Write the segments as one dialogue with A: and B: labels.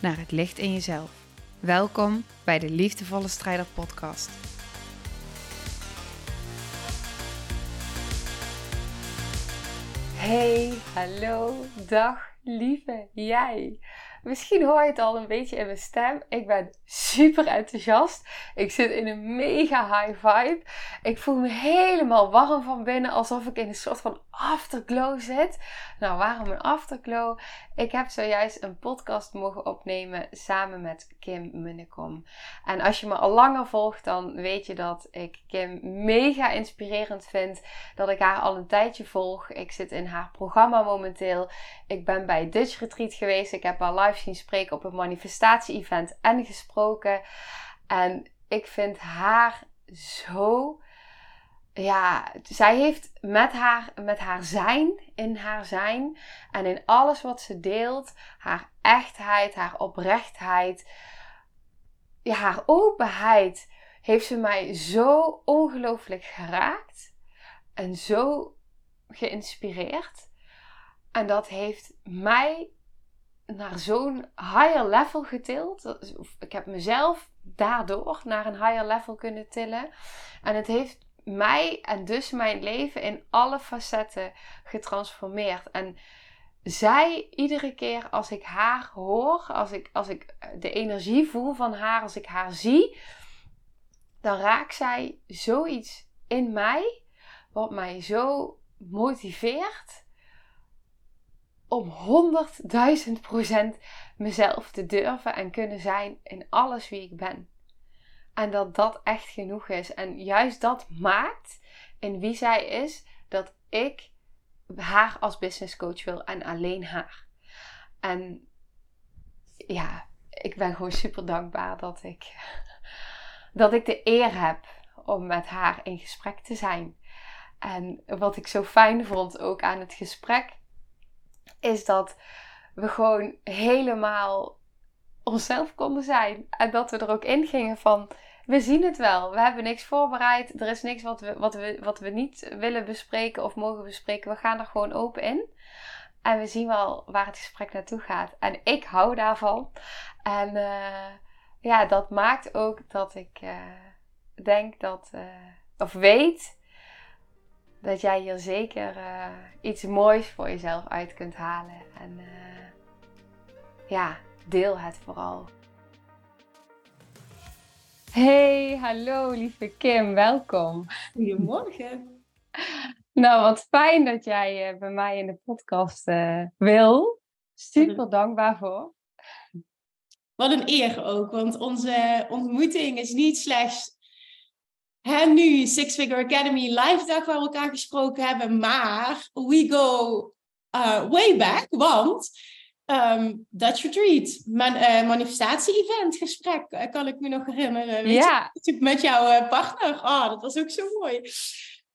A: naar het licht in jezelf. Welkom bij de Liefdevolle Strijder Podcast. Hey, hallo, dag lieve jij. Misschien hoor je het al een beetje in mijn stem. Ik ben super enthousiast. Ik zit in een mega high vibe. Ik voel me helemaal warm van binnen, alsof ik in een soort van afterglow zit. Nou, waarom een afterglow? Ik heb zojuist een podcast mogen opnemen samen met Kim Munnekom. En als je me al langer volgt, dan weet je dat ik Kim mega inspirerend vind. Dat ik haar al een tijdje volg. Ik zit in haar programma momenteel. Ik ben bij Dutch Retreat geweest. Ik heb haar live zien spreken op een manifestatie-event en gesproken. En ik vind haar zo. Ja, zij heeft met haar, met haar zijn, in haar zijn en in alles wat ze deelt, haar echtheid, haar oprechtheid, ja, haar openheid, heeft ze mij zo ongelooflijk geraakt en zo geïnspireerd. En dat heeft mij naar zo'n higher level getild. Ik heb mezelf daardoor naar een higher level kunnen tillen. En het heeft mij en dus mijn leven in alle facetten getransformeerd. En zij, iedere keer als ik haar hoor, als ik, als ik de energie voel van haar, als ik haar zie, dan raakt zij zoiets in mij, wat mij zo motiveert om 100.000 procent mezelf te durven en kunnen zijn in alles wie ik ben. En dat dat echt genoeg is. En juist dat maakt in wie zij is dat ik haar als business coach wil en alleen haar. En ja, ik ben gewoon super dankbaar dat ik, dat ik de eer heb om met haar in gesprek te zijn. En wat ik zo fijn vond ook aan het gesprek, is dat we gewoon helemaal onszelf konden zijn. En dat we er ook in gingen van, we zien het wel. We hebben niks voorbereid. Er is niks wat we, wat we, wat we niet willen bespreken of mogen bespreken. We gaan er gewoon open in. En we zien wel waar het gesprek naartoe gaat. En ik hou daarvan. En uh, ja, dat maakt ook dat ik uh, denk dat, uh, of weet dat jij hier zeker uh, iets moois voor jezelf uit kunt halen. En uh, ja, deel het vooral. Hey, hallo lieve Kim, welkom.
B: Goedemorgen.
A: Nou, wat fijn dat jij uh, bij mij in de podcast wil. Super dankbaar voor.
B: Wat een eer ook, want onze ontmoeting is niet slechts hè, nu Six Figure Academy live dag waar we elkaar gesproken hebben, maar we go uh, way back, want um, Dutch Retreat, man, uh, manifestatie-event gesprek, uh, kan ik me nog herinneren. Weet
A: ja.
B: Je, met jouw partner. Oh, dat was ook zo mooi.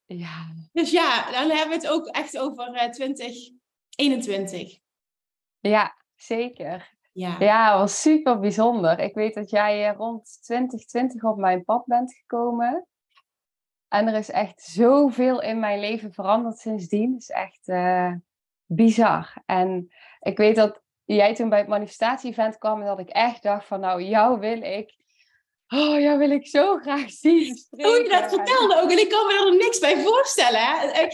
A: Ja.
B: Dus ja, dan hebben we het ook echt over 2021.
A: Ja, zeker.
B: Ja.
A: ja, was super bijzonder. Ik weet dat jij rond 2020 op mijn pad bent gekomen. En er is echt zoveel in mijn leven veranderd sindsdien. Het is echt uh, bizar. En ik weet dat jij toen bij het manifestatie-event kwam en dat ik echt dacht van nou, jou wil ik. Oh, jou wil ik zo graag zien.
B: Hoe je dat vertelde ook. En ik kan me er niks bij voorstellen. Hè?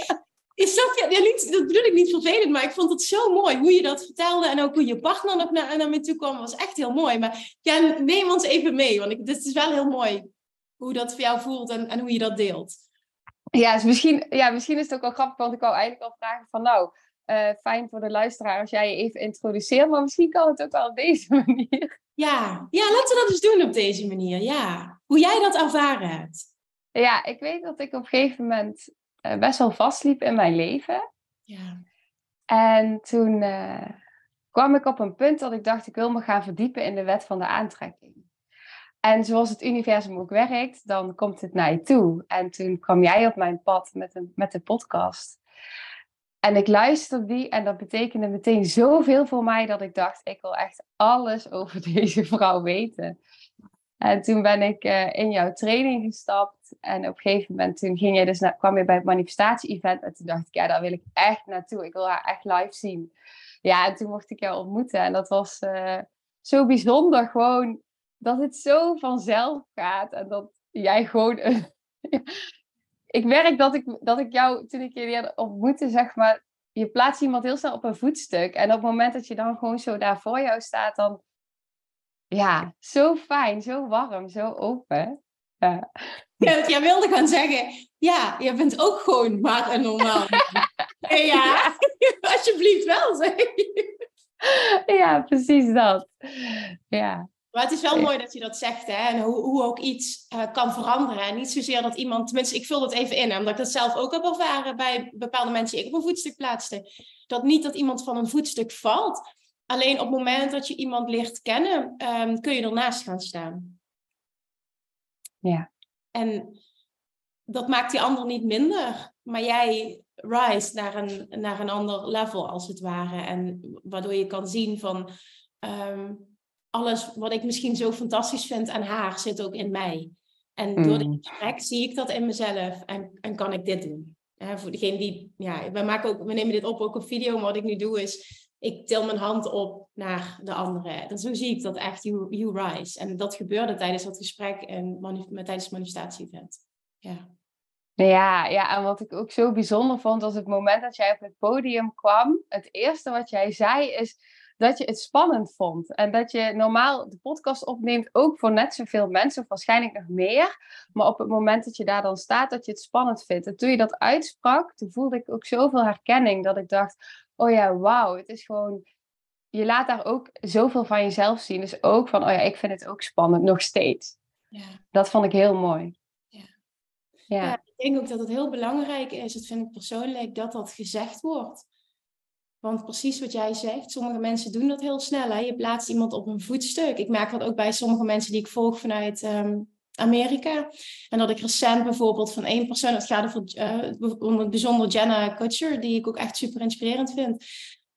B: Is Sophia, ja, niet, dat bedoel ik niet vervelend, maar ik vond het zo mooi hoe je dat vertelde. En ook hoe je partner naar, naar me toe kwam, was echt heel mooi. Maar ja, neem ons even mee, want ik, dit is wel heel mooi hoe dat voor jou voelt en, en hoe je dat deelt.
A: Ja, dus misschien, ja, misschien is het ook wel grappig, want ik wou eigenlijk al vragen van nou, uh, fijn voor de luisteraar als jij je even introduceert, maar misschien kan het ook wel op deze manier.
B: Ja, ja laten we dat eens doen op deze manier, ja. Hoe jij dat ervaren hebt.
A: Ja, ik weet dat ik op een gegeven moment uh, best wel vastliep in mijn leven.
B: Ja.
A: En toen uh, kwam ik op een punt dat ik dacht, ik wil me gaan verdiepen in de wet van de aantrekking. En zoals het universum ook werkt, dan komt het naar je toe. En toen kwam jij op mijn pad met, een, met de podcast. En ik luisterde die en dat betekende meteen zoveel voor mij dat ik dacht, ik wil echt alles over deze vrouw weten. En toen ben ik uh, in jouw training gestapt. En op een gegeven moment toen ging je dus naar, kwam je bij het manifestatie-event. En toen dacht ik, ja, daar wil ik echt naartoe. Ik wil haar echt live zien. Ja, en toen mocht ik jou ontmoeten. En dat was uh, zo bijzonder. Gewoon dat het zo vanzelf gaat. En dat jij gewoon... ik merk dat ik, dat ik jou, toen ik je weer ontmoette, zeg maar... Je plaatst iemand heel snel op een voetstuk. En op het moment dat je dan gewoon zo daar voor jou staat, dan ja, zo fijn, zo warm, zo open. Ja.
B: Ja, jij wilde gaan zeggen, ja, je bent ook gewoon maar een normaal. ja, ja. alsjeblieft wel, zeg.
A: Ja, precies dat. Ja.
B: Maar het is wel mooi dat je dat zegt, hè? En hoe, hoe ook iets uh, kan veranderen. En niet zozeer dat iemand, tenminste, ik vul dat even in, omdat ik dat zelf ook heb ervaren bij bepaalde mensen die ik op een voetstuk plaatste. Dat niet dat iemand van een voetstuk valt, Alleen op het moment dat je iemand leert kennen, um, kun je ernaast gaan staan.
A: Ja.
B: En dat maakt die ander niet minder, maar jij rise naar een, naar een ander level als het ware. En waardoor je kan zien van um, alles wat ik misschien zo fantastisch vind aan haar zit ook in mij. En door dit mm. gesprek zie ik dat in mezelf en, en kan ik dit doen. voor degene die, ja, we, maken ook, we nemen dit op ook op video, maar wat ik nu doe is, ik til mijn hand op naar de andere. Dan zo zie ik dat echt, you, you rise. En dat gebeurde tijdens dat gesprek en tijdens het manifestatie-event. Ja.
A: Ja, ja, en wat ik ook zo bijzonder vond, was het moment dat jij op het podium kwam. Het eerste wat jij zei is dat je het spannend vond. En dat je normaal de podcast opneemt ook voor net zoveel mensen, of waarschijnlijk nog meer. Maar op het moment dat je daar dan staat, dat je het spannend vindt. En toen je dat uitsprak, toen voelde ik ook zoveel herkenning dat ik dacht, oh ja, wauw, het is gewoon, je laat daar ook zoveel van jezelf zien. Dus ook van, oh ja, ik vind het ook spannend, nog steeds. Ja. Dat vond ik heel mooi.
B: Ja. Ja. ja. ik denk ook dat het heel belangrijk is, dat vind ik persoonlijk, dat dat gezegd wordt. Want precies wat jij zegt, sommige mensen doen dat heel snel. Hè? Je plaatst iemand op een voetstuk. Ik merk dat ook bij sommige mensen die ik volg vanuit ehm, Amerika. En dat ik recent bijvoorbeeld van één persoon, het gaat over uh, bijzonder Jenna Kutcher, die ik ook echt super inspirerend vind.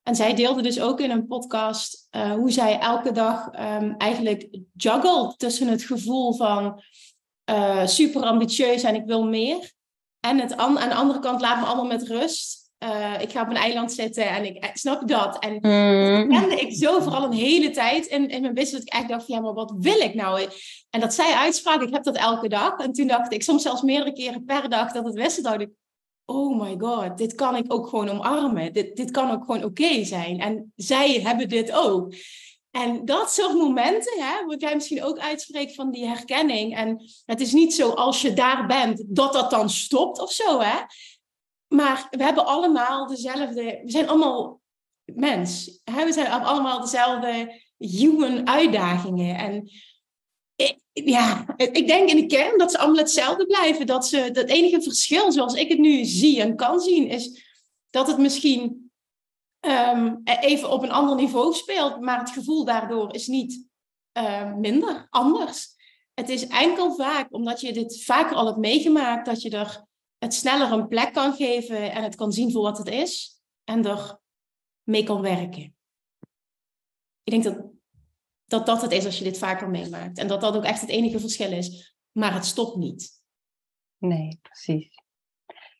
B: En zij deelde dus ook in een podcast uh, hoe zij elke dag um, eigenlijk juggelt tussen het gevoel van uh, super ambitieus en ik wil meer. En het aan, aan de andere kant laat me allemaal met rust. Uh, ik ga op een eiland zitten en ik snap dat. En mm. dat kende ik zo vooral een hele tijd in, in mijn business. Dat ik echt dacht ja, maar wat wil ik nou? En dat zij uitspraak, ik heb dat elke dag. En toen dacht ik, soms zelfs meerdere keren per dag dat het wist, dacht ik, oh my god, dit kan ik ook gewoon omarmen. Dit, dit kan ook gewoon oké zijn. En zij hebben dit ook. En dat soort momenten, hè, wat jij misschien ook uitspreekt van die herkenning. En het is niet zo als je daar bent, dat dat dan stopt of zo. Hè? Maar we hebben allemaal dezelfde, we zijn allemaal mens. Hè? We zijn allemaal dezelfde human uitdagingen. En ja, ik denk in de kern dat ze allemaal hetzelfde blijven. Dat ze, het enige verschil, zoals ik het nu zie en kan zien, is dat het misschien um, even op een ander niveau speelt, maar het gevoel daardoor is niet um, minder, anders. Het is enkel vaak, omdat je dit vaker al hebt meegemaakt, dat je er het sneller een plek kan geven en het kan zien voor wat het is en er mee kan werken. Ik denk dat dat dat het is als je dit vaker meemaakt. En dat dat ook echt het enige verschil is. Maar het stopt niet.
A: Nee, precies.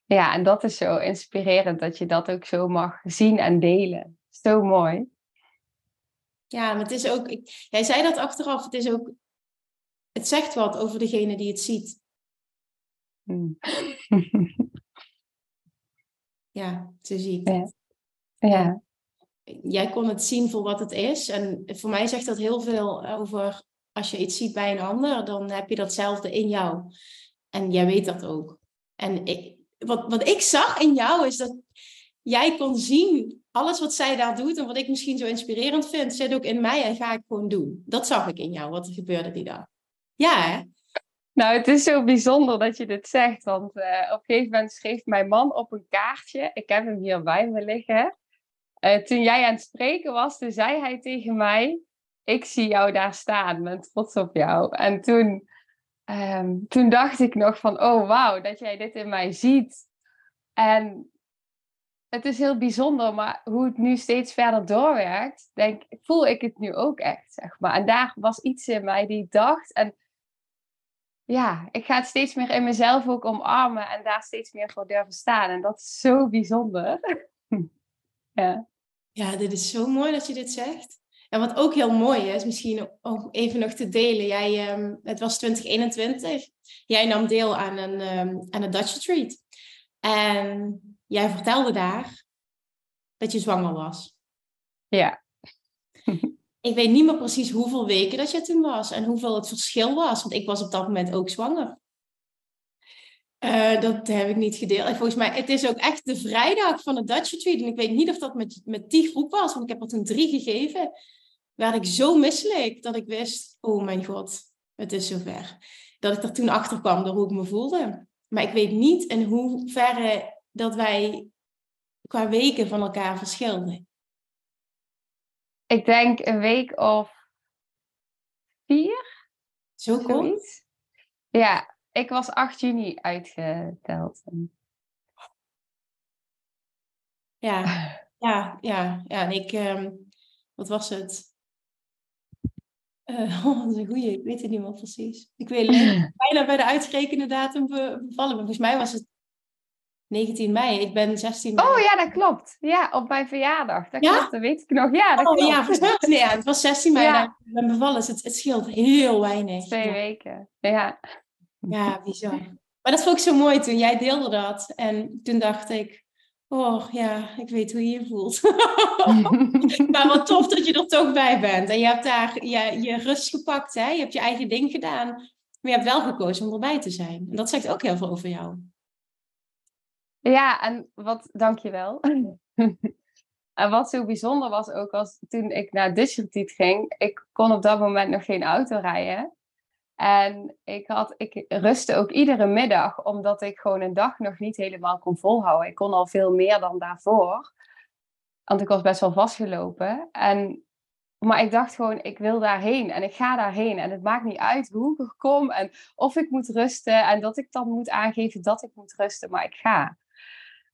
A: Ja, en dat is zo inspirerend dat je dat ook zo mag zien en delen. Zo mooi.
B: Ja, maar het is ook, ik, jij zei dat achteraf, het is ook, het zegt wat over degene die het ziet. Hmm. ja, zo zie ik
A: het. Ja. ja
B: jij kon het zien voor wat het is. En voor mij zegt dat heel veel over als je iets ziet bij een ander, dan heb je datzelfde in jou. En jij weet dat ook. En ik, wat, wat ik zag in jou is dat jij kon zien, alles wat zij daar doet en wat ik misschien zo inspirerend vind, zit ook in mij en ga ik gewoon doen. Dat zag ik in jou, wat er gebeurde die dag. Ja, hè?
A: Nou, het is zo bijzonder dat je dit zegt, want uh, op een gegeven moment schreef mijn man op een kaartje, ik heb hem hier bij me liggen, eh, toen jij aan het spreken was, toen zei hij tegen mij: Ik zie jou daar staan, ben trots op jou. En toen, ehm, toen dacht ik nog van: Oh wauw, dat jij dit in mij ziet. En het is heel bijzonder, maar hoe het nu steeds verder doorwerkt, denk, voel ik het nu ook echt, zeg maar. En daar was iets in mij die dacht, en ja, ik ga het steeds meer in mezelf ook omarmen en daar steeds meer voor durven staan. En dat is zo bijzonder. ja.
B: ja, dit is zo mooi dat je dit zegt. En wat ook heel mooi is, misschien om even nog te delen. Jij, um, het was 2021. Jij nam deel aan een, um, aan een Dutch Retreat. En jij vertelde daar dat je zwanger was.
A: Ja.
B: Ik weet niet meer precies hoeveel weken dat je toen was en hoeveel het verschil was. Want ik was op dat moment ook zwanger. Uh, dat heb ik niet gedeeld. En volgens mij, het is ook echt de vrijdag van het Dutch Retreat. En ik weet niet of dat met, met die groep was, want ik heb er toen drie gegeven. Werd ik zo misselijk dat ik wist, oh mijn god, het is zover. Dat ik er toen achter kwam door hoe ik me voelde. Maar ik weet niet in hoeverre dat wij qua weken van elkaar verschilden.
A: Ik denk een week of vier.
B: Zo kort?
A: Ja, ik was 8 juni uitgeteld.
B: Ja, ja, ja, ja. En ik, um, wat was het? Uh, oh, dat is een goeie, ik weet het niet meer precies. Ik weet bijna bij de uitgerekende datum bevallen. Maar volgens mij was het 19 mei. Ik ben 16 mei.
A: Oh ja, dat klopt. Ja, op mijn verjaardag. Dat klopt, dat weet ik nog. Ja, dat
B: oh,
A: klopt.
B: Ja, ja, het was 16 mei. Ja. Ik ben bevallen. Dus het, het scheelt heel weinig.
A: Twee weken. Ja.
B: Ja, bizar. Maar dat vond ik zo mooi toen. Jij deelde dat. En toen dacht ik... Oh ja, ik weet hoe je je voelt. maar wat tof dat je er toch bij bent. En je hebt daar je, je rust gepakt. Hè? Je hebt je eigen ding gedaan. Maar je hebt wel gekozen om erbij te zijn. En dat zegt ook heel veel over jou.
A: Ja, en wat, dankjewel. en wat zo bijzonder was ook, als toen ik naar Dutch ging, ik kon op dat moment nog geen auto rijden. En ik, had, ik rustte ook iedere middag, omdat ik gewoon een dag nog niet helemaal kon volhouden. Ik kon al veel meer dan daarvoor. Want ik was best wel vastgelopen. En, maar ik dacht gewoon, ik wil daarheen en ik ga daarheen. En het maakt niet uit hoe ik kom en of ik moet rusten. En dat ik dan moet aangeven dat ik moet rusten, maar ik ga.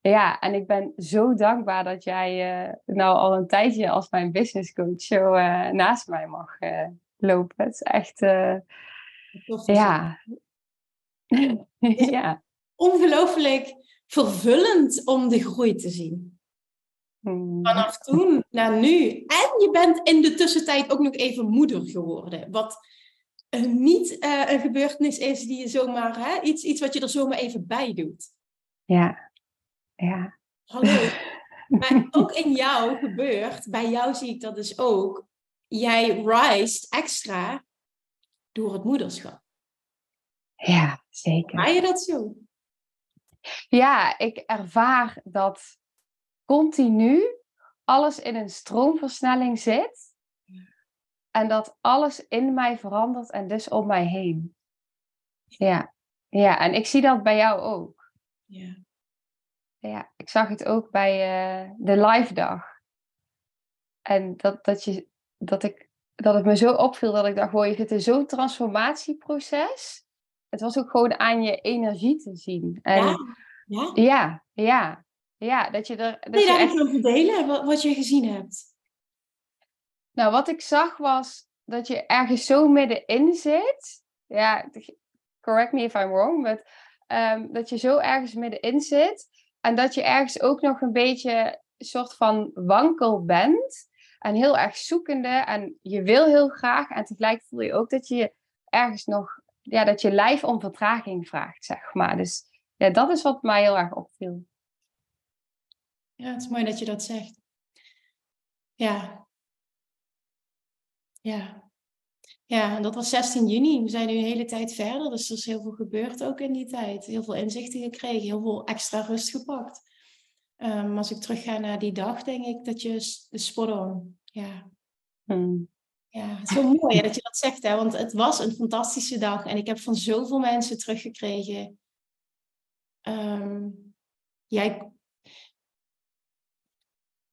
A: Ja, en ik ben zo dankbaar dat jij uh, nou al een tijdje als mijn business coach zo uh, naast mij mag uh, lopen. Het is echt, ja. ja.
B: Ongelooflijk vervullend om de groei te zien. Hmm. Vanaf toen naar nu. En je bent in de tussentijd ook nog even moeder geworden. Wat niet een gebeurtenis is die je zomaar, hè, iets, iets wat je er zomaar even bij doet.
A: Ja. Ja.
B: Hallo. Maar ook in jou gebeurt, bij jou zie ik dat dus ook, jij rise extra door het moederschap.
A: Ja, zeker.
B: Maar je dat zo?
A: Ja, ik ervaar dat continu alles in een stroomversnelling zit. En dat alles in mij verandert en dus om mij heen. Ja, ja en ik zie dat bij jou ook.
B: Ja
A: ja, ik zag het ook bij uh, de live dag. En dat, dat, je, dat, ik, dat het me zo opviel dat ik dacht, hoor, je zit in zo'n transformatieproces. Het was ook gewoon aan je energie te zien. En,
B: ja, ja.
A: Ja, ja, ja, dat je er... Dat
B: je
A: daar
B: echt over delen, wat, wat je gezien hebt?
A: Nou, wat ik zag was dat je ergens zo middenin zit. Ja, correct me if I'm wrong, but um, dat je zo ergens middenin zit. En dat je ergens ook nog een beetje soort van wankel bent. En heel erg zoekende. En je wil heel graag. En tegelijk voel je ook dat je ergens nog. Ja, dat je lijf om vertraging vraagt, zeg maar. Dus ja, dat is wat mij heel erg opviel.
B: Ja, het is mooi dat je dat zegt. Ja. Ja. Ja, en dat was 16 juni. We zijn nu een hele tijd verder, dus er is heel veel gebeurd ook in die tijd. Heel veel inzichten gekregen, heel veel extra rust gepakt. Um, als ik terugga naar die dag, denk ik dat je de spot on. Ja.
A: Hmm.
B: Ja, zo mooi dat je dat zegt, hè? want het was een fantastische dag en ik heb van zoveel mensen teruggekregen. Um, jij,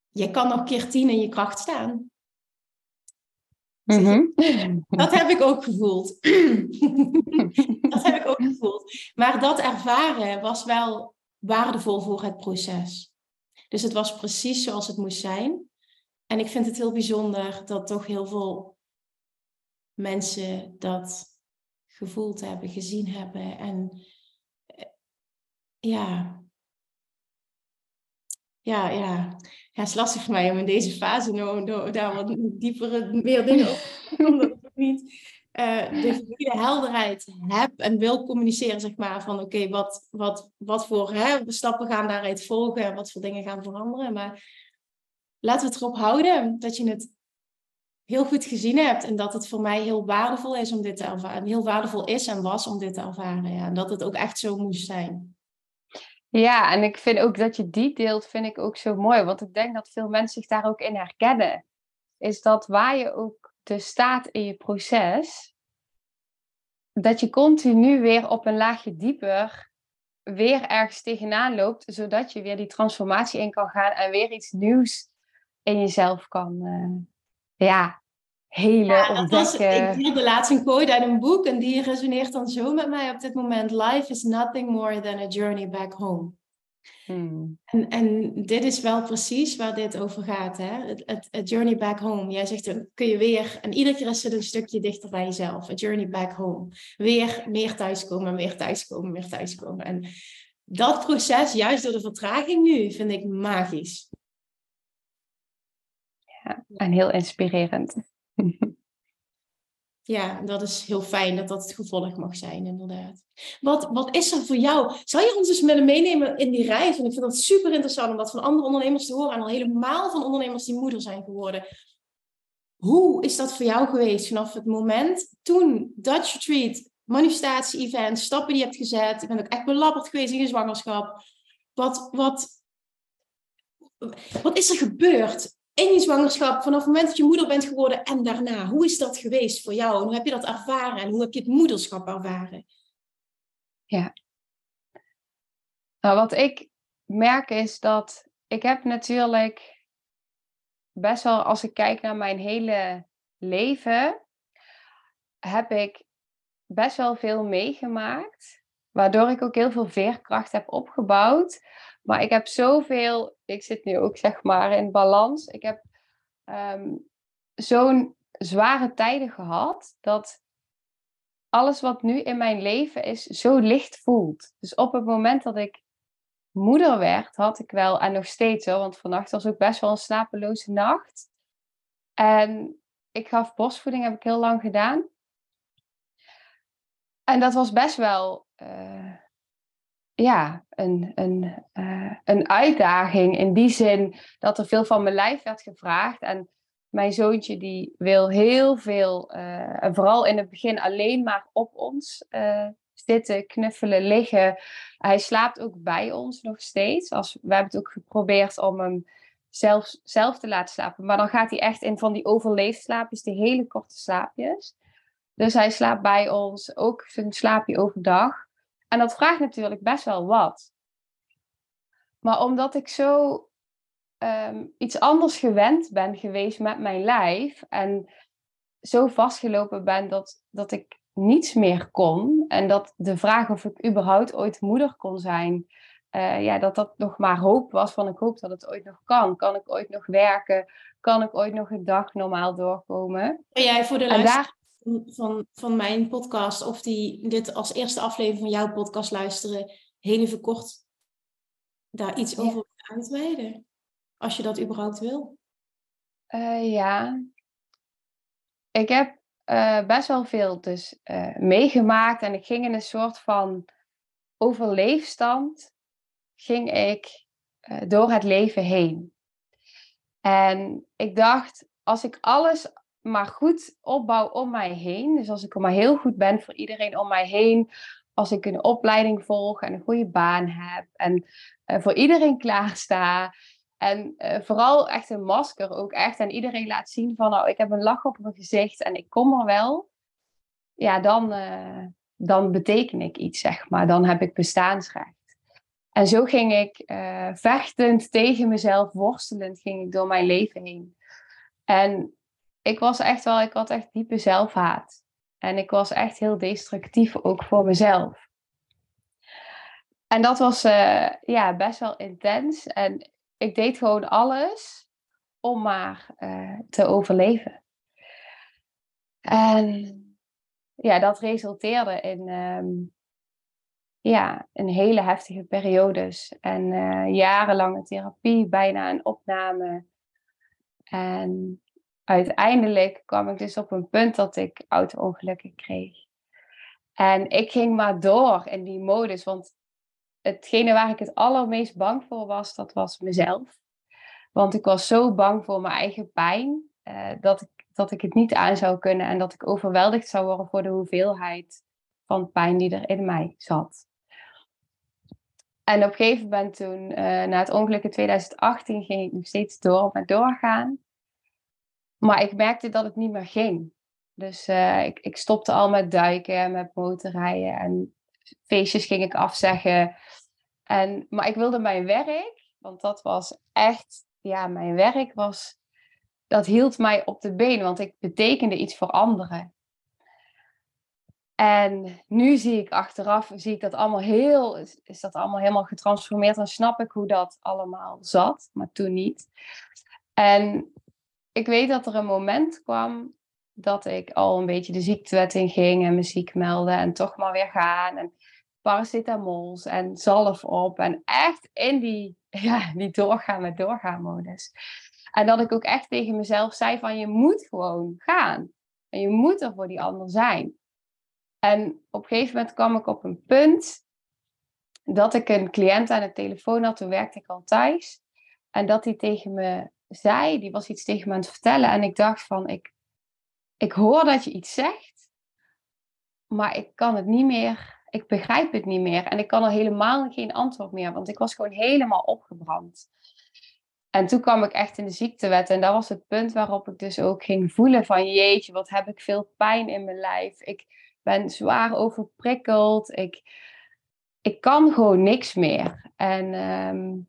B: je kan nog keer tien in je kracht staan.
A: Mhm.
B: Dat heb ik ook gevoeld. dat heb ik ook gevoeld. Maar dat ervaren was wel waardevol voor het proces. Dus het was precies zoals het moest zijn. En ik vind het heel bijzonder dat toch heel veel mensen dat gevoeld hebben, gezien hebben. En eh, ja, ja, ja. Ja, het is lastig voor mij om in deze fase nou, daar wat dieper meer dingen over omdat ik niet uh, de helderheid heb en wil communiceren, zeg maar, van oké, wat, wat, wat voor hè, stappen gaan daaruit volgen en wat voor dingen gaan veranderen. Maar laten we het erop houden dat je het heel goed gezien hebt en dat het voor mij heel waardevol is om dit te ervaren. Heel waardevol is en was om dit te ervaren. Ja. En dat het ook echt zo moest zijn.
A: Ja, en ik vind ook dat je die deelt, vind ik ook zo mooi. Want ik denk dat veel mensen zich daar ook in herkennen. Is dat waar je ook dus staat in je proces, dat je continu weer op een laagje dieper weer ergens tegenaan loopt, zodat je weer die transformatie in kan gaan en weer iets nieuws in jezelf kan, uh, ja, hele ja, ontdekken.
B: ik deelde laatst een quote uit een boek en die resoneert dan zo met mij op dit moment. Life is nothing more than a journey back home. Hmm. En, en dit is wel precies waar dit over gaat. Hè? Het, het, journey back home. Jij zegt, dan kun je weer... En iedere keer is het een stukje dichter bij jezelf. A journey back home. Weer meer thuiskomen, meer thuiskomen, meer thuiskomen. En dat proces, juist door de vertraging nu, vind ik magisch.
A: Ja, en heel inspirerend.
B: Ja, dat is heel fijn dat dat het gevolg mag zijn, inderdaad. Wat, wat is er voor jou? Zou je ons eens met meenemen in die reis? Want ik vind dat super interessant om dat van andere ondernemers te horen. En al helemaal van ondernemers die moeder zijn geworden. Hoe is dat voor jou geweest vanaf het moment toen Dutch Retreat, manifestatie-event, stappen die je hebt gezet. Je bent ook echt belabberd geweest in je zwangerschap. Wat, wat, wat is er gebeurd in je zwangerschap, vanaf het moment dat je moeder bent geworden en daarna. Hoe is dat geweest voor jou? En hoe heb je dat ervaren? En hoe heb je het moederschap ervaren?
A: Ja. Nou, wat ik merk is dat ik heb natuurlijk best wel, als ik kijk naar mijn hele leven, heb ik best wel veel meegemaakt. Waardoor ik ook heel veel veerkracht heb opgebouwd. Maar ik heb zoveel, ik zit nu ook zeg maar in balans. Ik heb ehm, zo'n zware tijden gehad dat alles wat nu in mijn leven is zo licht voelt. Dus op het moment dat ik moeder werd, had ik wel, en nog steeds hoor, want vannacht was ook best wel een slapeloze nacht. En ik gaf borstvoeding, heb ik heel lang gedaan. En dat was best wel uh, ja, een, een, uh, een uitdaging in die zin dat er veel van mijn lijf werd gevraagd. En mijn zoontje die wil heel veel, uh, en vooral in het begin alleen maar op ons uh, zitten, knuffelen, liggen. Hij slaapt ook bij ons nog steeds. Als, we hebben het ook geprobeerd om hem zelf, zelf te laten slapen. Maar dan gaat hij echt in van die overleefslaapjes, die hele korte slaapjes. Dus hij slaapt bij ons, ook zijn slaapje overdag. En dat vraagt natuurlijk best wel wat. Maar omdat ik zo ehm, iets anders gewend ben geweest met mijn lijf en zo vastgelopen ben dat, dat ik niets meer kon en dat de vraag of ik überhaupt ooit moeder kon zijn, uh, ja, dat dat nog maar hoop was van ik hoop dat het ooit nog kan. Kan ik ooit nog werken? Kan ik ooit nog een dag normaal doorkomen?
B: En jij voor de luisteraar van, van mijn podcast of die dit als eerste aflevering van jouw podcast luisteren, heel even kort daar iets over uitweiden? Als je dat überhaupt wil.
A: Uh, ja. Ik heb uh, best wel veel dus uh, meegemaakt en ik ging in een soort van overleefstand ging ik door het leven heen. En ik dacht, als ik alles maar goed opbouw om mij heen. Dus als ik er maar heel goed ben voor iedereen om mij heen. Als ik een opleiding volg en een goede baan heb. En uh, voor iedereen klaarsta. En uh, vooral echt een masker ook echt. En iedereen laat zien van nou, ik heb een lach op mijn gezicht en ik kom er wel. Ja, dan, uh, dan beteken ik iets, zeg maar. Dan heb ik bestaansrecht. En zo ging ik vechtend tegen mezelf, worstelend, ging ik door mijn leven heen. En ik was echt wel, ik had echt diepe zelfhaat. En ik was echt heel destructief ook voor mezelf. En dat was uh, ja, best wel intens. En ik deed gewoon alles om maar uh, te overleven. En ja, dat resulteerde in um, ja, een hele heftige periodes. En uh, jarenlange therapie, bijna een opname. En uiteindelijk kwam ik dus op een punt dat ik auto-ongelukken kreeg. En ik ging maar door in die modus, want hetgene waar ik het allermeest bang voor was, dat was mezelf. Want ik was zo bang voor mijn eigen pijn, uh, dat, ik, dat ik het niet aan zou kunnen en dat ik overweldigd zou worden voor de hoeveelheid van pijn die er in mij zat. En op een gegeven moment toen, uh, na het ongeluk in 2018, ging ik nog steeds door met doorgaan. Maar ik merkte dat het niet meer ging. Dus uh, ik, ik stopte al met duiken, met motorrijden en feestjes ging ik afzeggen. En, maar ik wilde mijn werk, want dat was echt, ja, mijn werk was, dat hield mij op de been, want ik betekende iets voor anderen. En nu zie ik achteraf, zie ik dat allemaal heel, is dat allemaal helemaal getransformeerd. Dan snap ik hoe dat allemaal zat, maar toen niet. En ik weet dat er een moment kwam dat ik al een beetje de ziektewet in ging en me ziek meldde en toch maar weer gaan. En paracetamols en zalf op. En echt in die, ja, die doorgaan met doorgaan modus. En dat ik ook echt tegen mezelf zei van je moet gewoon gaan. En je moet er voor die ander zijn. En op een gegeven moment kwam ik op een punt dat ik een cliënt aan de telefoon had. Toen werkte ik al thuis. En dat hij tegen me zei, die was iets tegen me aan het vertellen. En ik dacht van, ik, ik hoor dat je iets zegt, maar ik kan het niet meer ik begrijp het niet meer. En ik kan er helemaal geen antwoord meer, want ik was gewoon helemaal opgebrand. En toen kwam ik echt in de ziektewet. En dat was het punt waarop ik dus ook ging voelen van jeetje, wat heb ik veel pijn in mijn lijf. Ik ben zwaar overprikkeld. Ik, ik kan gewoon niks meer. En um,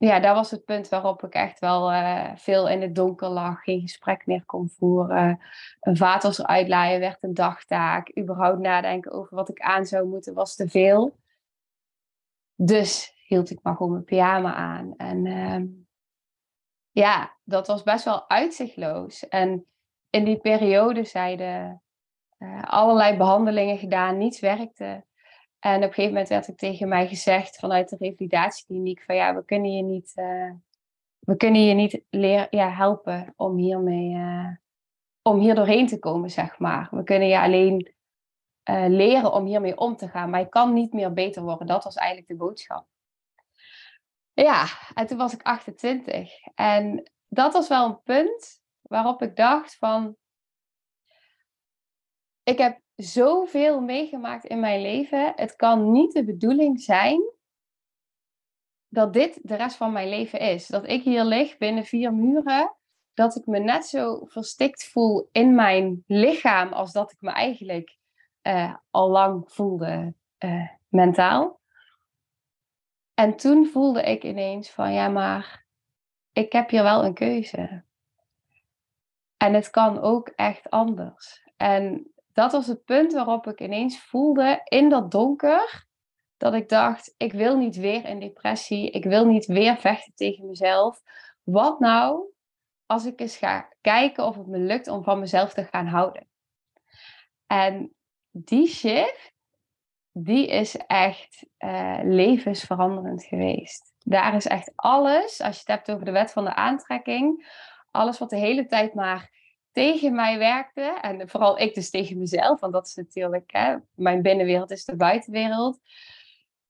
A: ja, dat was het punt waarop ik echt wel uh, veel in het donker lag, geen gesprek meer kon voeren. Een vaatwasser uitlaaien werd een dagtaak. Überhaupt nadenken over wat ik aan zou moeten was te veel. Dus hield ik maar gewoon mijn pyjama aan. En uh, ja, dat was best wel uitzichtloos. En in die periode zeiden uh, allerlei behandelingen gedaan, niets werkte. En op een gegeven moment werd ik tegen mij gezegd vanuit de revalidatiekliniek van ja, we kunnen je niet, uh, we kunnen je niet leren, ja, helpen om hiermee, uh, om hier doorheen te komen, zeg maar. We kunnen je alleen uh, leren om hiermee om te gaan, maar je kan niet meer beter worden. Dat was eigenlijk de boodschap. Ja, en toen was ik 28. En dat was wel een punt waarop ik dacht van, ik heb zoveel meegemaakt in mijn leven. Het kan niet de bedoeling zijn dat dit de rest van mijn leven is. Dat ik hier lig binnen vier muren. Dat ik me net zo verstikt voel in mijn lichaam als dat ik me eigenlijk uh, al lang voelde uh, mentaal. En toen voelde ik ineens van ja, maar ik heb hier wel een keuze. En het kan ook echt anders. En dat was het punt waarop ik ineens voelde in dat donker dat ik dacht, ik wil niet weer in depressie, ik wil niet weer vechten tegen mezelf. Wat nou als ik eens ga kijken of het me lukt om van mezelf te gaan houden? En die shift, die is echt uh, levensveranderend geweest. Daar is echt alles, als je het hebt over de wet van de aantrekking, alles wat de hele tijd maar tegen mij werkte. En vooral ik dus tegen mezelf, want dat is natuurlijk, hè, mijn binnenwereld is de buitenwereld.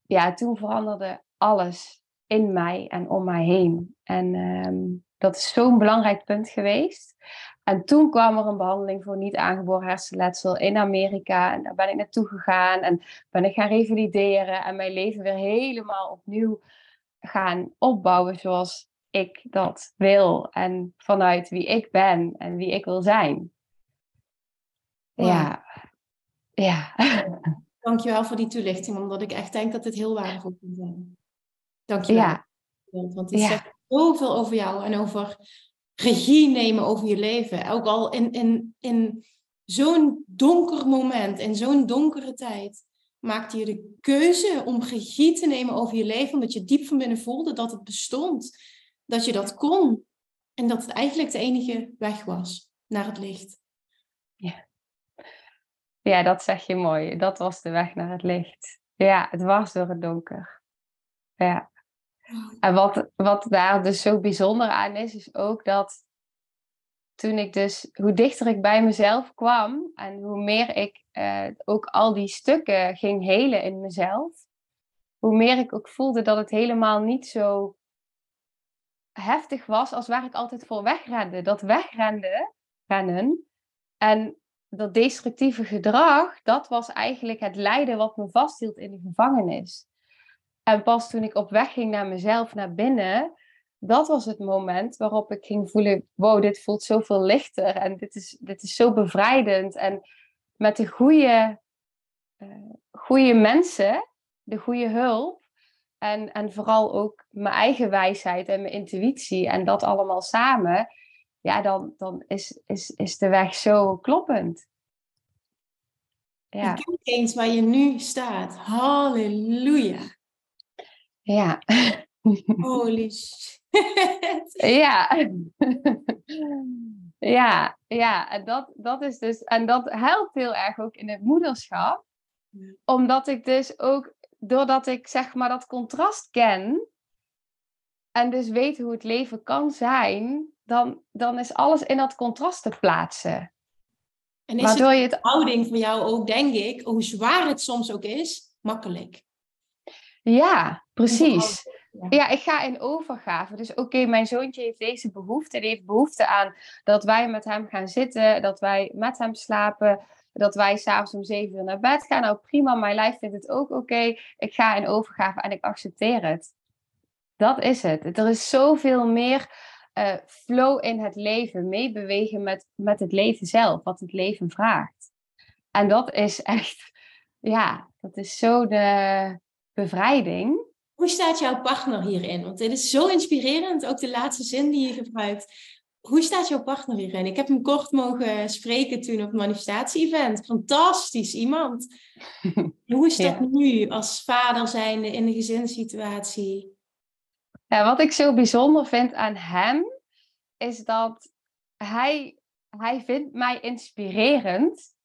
A: Ja, toen veranderde alles in mij en om mij heen. En um, dat is zo'n belangrijk punt geweest. En toen kwam er een behandeling voor niet aangeboren hersenletsel in Amerika. En daar ben ik naartoe gegaan en ben ik gaan revalideren en mijn leven weer helemaal opnieuw gaan opbouwen zoals ik dat wil en vanuit wie ik ben en wie ik wil zijn. Ja. Ja.
B: Dankjewel voor die toelichting, omdat ik echt denk dat het heel waardevol kan zijn. Dank je wel.
A: Ja,
B: Want het
A: Ja.
B: zegt zoveel over jou en over regie nemen over je leven. Ook al in, in, in zo'n donker moment, in zo'n donkere tijd, maakte je de keuze om regie te nemen over je leven, omdat je diep van binnen voelde dat het bestond, dat je dat kon en dat het eigenlijk de enige weg was naar het licht.
A: ja, dat zeg je mooi. Dat was de weg naar het licht. Ja, het was door het donker. Ja. En wat, wat daar dus zo bijzonder aan is, is ook dat toen ik dus, hoe dichter ik bij mezelf kwam en hoe meer ik eh, ook al die stukken ging helen in mezelf, hoe meer ik ook voelde dat het helemaal niet zo heftig was als waar ik altijd voor wegrende. Dat wegrende, rennen en dat destructieve gedrag, dat was eigenlijk het lijden wat me vasthield in de gevangenis. En pas toen ik op weg ging naar mezelf, naar binnen, dat was het moment waarop ik ging voelen: wow, dit voelt zoveel lichter en dit is, dit is zo bevrijdend. En met de goede, eh, goede mensen, de goede hulp en, en vooral ook mijn eigen wijsheid en mijn intuïtie en dat allemaal samen, ja, dan, dan is, is, is de weg zo kloppend. Ja,
B: Kijk eens waar je nu staat. Halleluja.
A: ja.
B: Holy shit.
A: Ja. ja, ja. En dat, dat is dus, en dat helpt heel erg ook in het moederschap. Omdat ik dus ook, doordat ik zeg maar dat contrast ken. En dus weet hoe het leven kan zijn. Dan, dan is alles in dat contrast te plaatsen.
B: En is het
A: Waardoor je het
B: houding voor jou ook, denk ik, hoe zwaar het soms ook is, makkelijk.
A: Ja, precies.
B: Ja.
A: Ja, ik ga in overgave. Dus oké, mijn zoontje heeft deze behoefte. Die heeft behoefte aan dat wij met hem gaan zitten, dat wij met hem slapen, dat wij s'avonds om zeven uur naar bed gaan. Nou prima, mijn lijf vindt het ook oké. Ik ga in overgave en ik accepteer het. Dat is het. Er is zoveel meer eh, flow in het leven, meebewegen met, met het leven zelf, wat het leven vraagt. En dat is echt, ja, dat is zo de bevrijding.
B: Hoe staat jouw partner hierin? Want dit is zo inspirerend, ook de laatste zin die je gebruikt. Hoe staat jouw partner hierin? Ik heb hem kort mogen spreken toen op het manifestatie-event. Fantastisch iemand. Hoe is dat
A: Ja.
B: nu als vader zijnde in de gezinssituatie?
A: Ja, wat ik zo bijzonder vind aan hem, is dat hij, hij vindt mij inspirerend.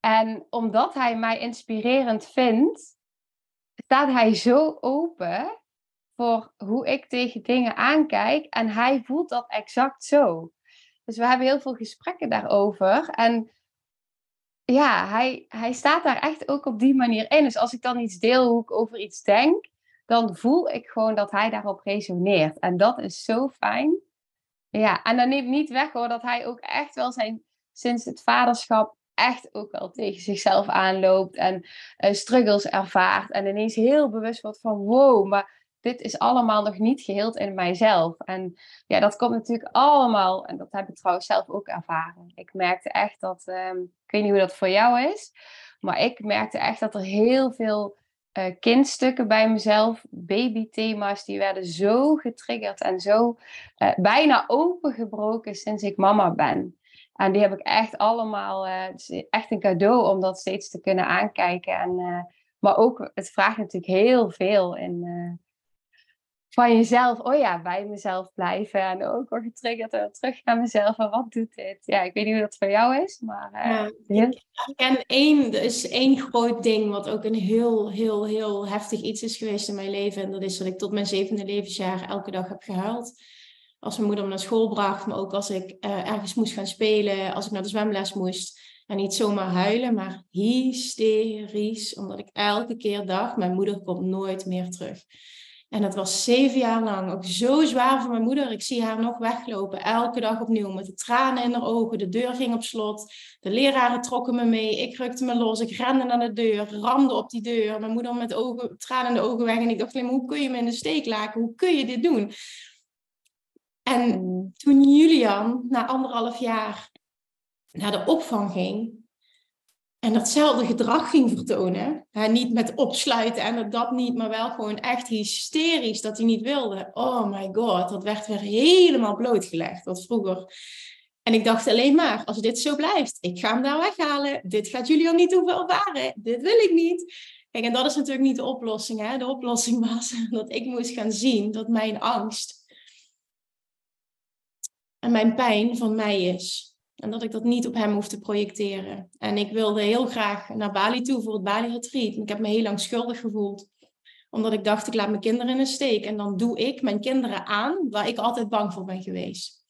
A: En omdat hij mij inspirerend vindt, staat hij zo open voor hoe ik tegen dingen aankijk. En hij voelt dat exact zo. Dus we hebben heel veel gesprekken daarover. En ja, hij, hij staat daar echt ook op die manier in. Dus als ik dan iets deel hoe ik over iets denk, dan voel ik gewoon dat hij daarop resoneert. En dat is zo fijn. Ja, en dan neemt niet weg hoor dat hij ook echt wel zijn, sinds het vaderschap, echt ook wel tegen zichzelf aanloopt en eh, struggles ervaart. En ineens heel bewust wordt van wow, maar dit is allemaal nog niet geheeld in mijzelf. En ja, dat komt natuurlijk allemaal, en dat heb ik trouwens zelf ook ervaren. Ik merkte echt dat, ehm, ik weet niet hoe dat voor jou is, maar ik merkte echt dat er heel veel eh, kindstukken bij mezelf, babythema's, die werden zo getriggerd en zo eh, bijna opengebroken sinds ik mama ben. En die heb ik echt allemaal, eh, het is echt een cadeau om dat steeds te kunnen aankijken. En, maar ook, het vraagt natuurlijk heel veel in, van jezelf. Oh ja, bij mezelf blijven. En ook weer getriggerd terug naar mezelf. En wat doet dit? Ja, ik weet niet hoe dat voor jou is, maar...
B: Ja,
A: heel-
B: ik ken één, is één groot ding wat ook een heel, heel, heel heftig iets is geweest in mijn leven. En dat is dat ik tot mijn zevende levensjaar elke dag heb gehuild. Als mijn moeder me naar school bracht, maar ook als ik eh, ergens moest gaan spelen, als ik naar de zwemles moest. En niet zomaar huilen, maar hysterisch. Omdat ik elke keer dacht, mijn moeder komt nooit meer terug. En dat was zeven jaar lang ook zo zwaar voor mijn moeder. Ik zie haar nog weglopen, elke dag opnieuw met de tranen in haar ogen. De deur ging op slot. De leraren trokken me mee. Ik rukte me los. Ik rende naar de deur, ramde op die deur. Mijn moeder met ogen, tranen in de ogen weg. En ik dacht alleen hoe kun je me in de steek laten? Hoe kun je dit doen? En
A: Mm,
B: toen Julian na anderhalf jaar naar de opvang ging, En datzelfde gedrag ging vertonen. Hè? Niet met opsluiten en dat niet, maar wel gewoon echt hysterisch dat hij niet wilde. Oh my god, dat werd weer helemaal blootgelegd. Wat vroeger. En ik dacht alleen maar, als dit zo blijft, ik ga hem daar weghalen. Dit gaat jullie al niet hoeven ervaren. Dit wil ik niet. Kijk, en dat is natuurlijk niet de oplossing. Hè? De oplossing was dat ik moest gaan zien dat mijn angst en mijn pijn van mij is. En dat ik dat niet op hem hoef te projecteren. En ik wilde heel graag naar Bali toe voor het Bali-retreat. Ik heb me heel lang schuldig gevoeld. Omdat ik dacht, ik laat mijn kinderen in de steek. En dan doe ik mijn kinderen aan waar ik altijd bang voor ben geweest.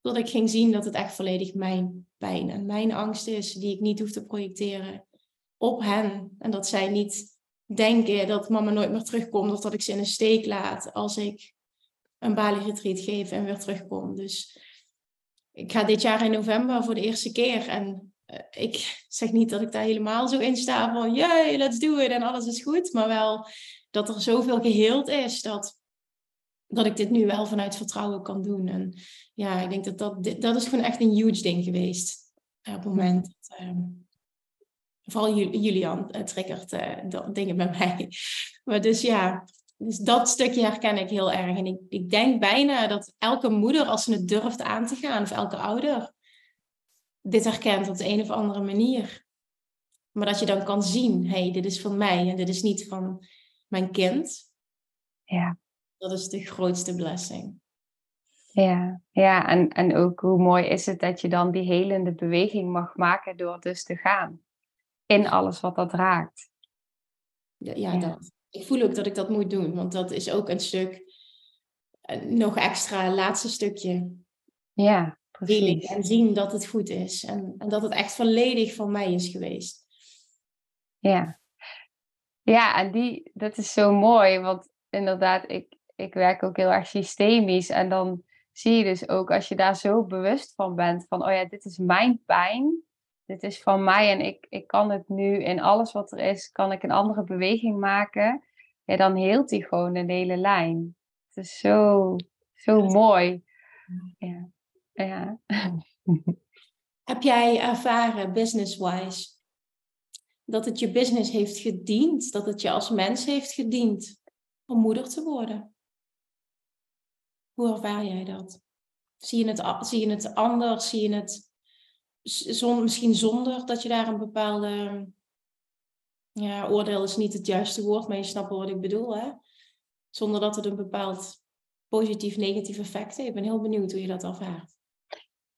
B: Tot ik ging zien dat het echt volledig mijn pijn en mijn angst is, die ik niet hoef te projecteren op hen. En dat zij niet denken dat mama nooit meer terugkomt of dat ik ze in een steek laat als ik een Bali-retreat geef en weer terugkom. Dus ik ga dit jaar in november voor de eerste keer. En uh, ik zeg niet dat ik daar helemaal zo in sta van, jee, let's do it en alles is goed. Maar wel dat er zoveel geheeld is dat, dat ik dit nu wel vanuit vertrouwen kan doen. En ja, ik denk dat dat, dat is gewoon echt een huge ding geweest. op het moment dat, um, vooral Julian uh, triggert dingen bij mij. Maar dus ja, dus dat stukje herken ik heel erg. En ik, ik denk bijna dat elke moeder, als ze het durft aan te gaan, of elke ouder, dit herkent op de een of andere manier. Maar dat je dan kan zien, hé, hey, dit is van mij en dit is niet van mijn kind.
A: Ja.
B: Dat is de grootste blessing.
A: Ja, ja en, en ook hoe mooi is het dat je dan die helende beweging mag maken door dus te gaan. In alles wat dat raakt.
B: Ja, ja, ja. dat ik voel ook dat ik dat moet doen, want dat is ook een stuk, eh, nog extra laatste stukje.
A: Ja, precies.
B: En zien dat het goed is en, en dat het echt volledig van mij is geweest.
A: Ja, ja en die, dat is zo mooi, want inderdaad, ik, ik werk ook heel erg systemisch en dan zie je dus ook als je daar zo bewust van bent, van oh ja, dit is mijn pijn, dit is van mij en ik, ik kan het nu in alles wat er is, kan ik een andere beweging maken. Ja, dan heelt hij gewoon een hele lijn. Het is zo, zo mooi. Ja. ja.
B: Heb jij ervaren, business-wise, dat het je business heeft gediend, dat het je als mens heeft gediend om moeder te worden? Hoe ervaar jij dat? Zie je het, zie je het anders? Zie je het zon, misschien zonder dat je daar een bepaalde. Ja, oordeel is niet het juiste woord, maar je snapt wat ik bedoel. Hè? Zonder dat het een bepaald positief-negatief effect heeft. Ik ben heel benieuwd hoe je dat ervaart.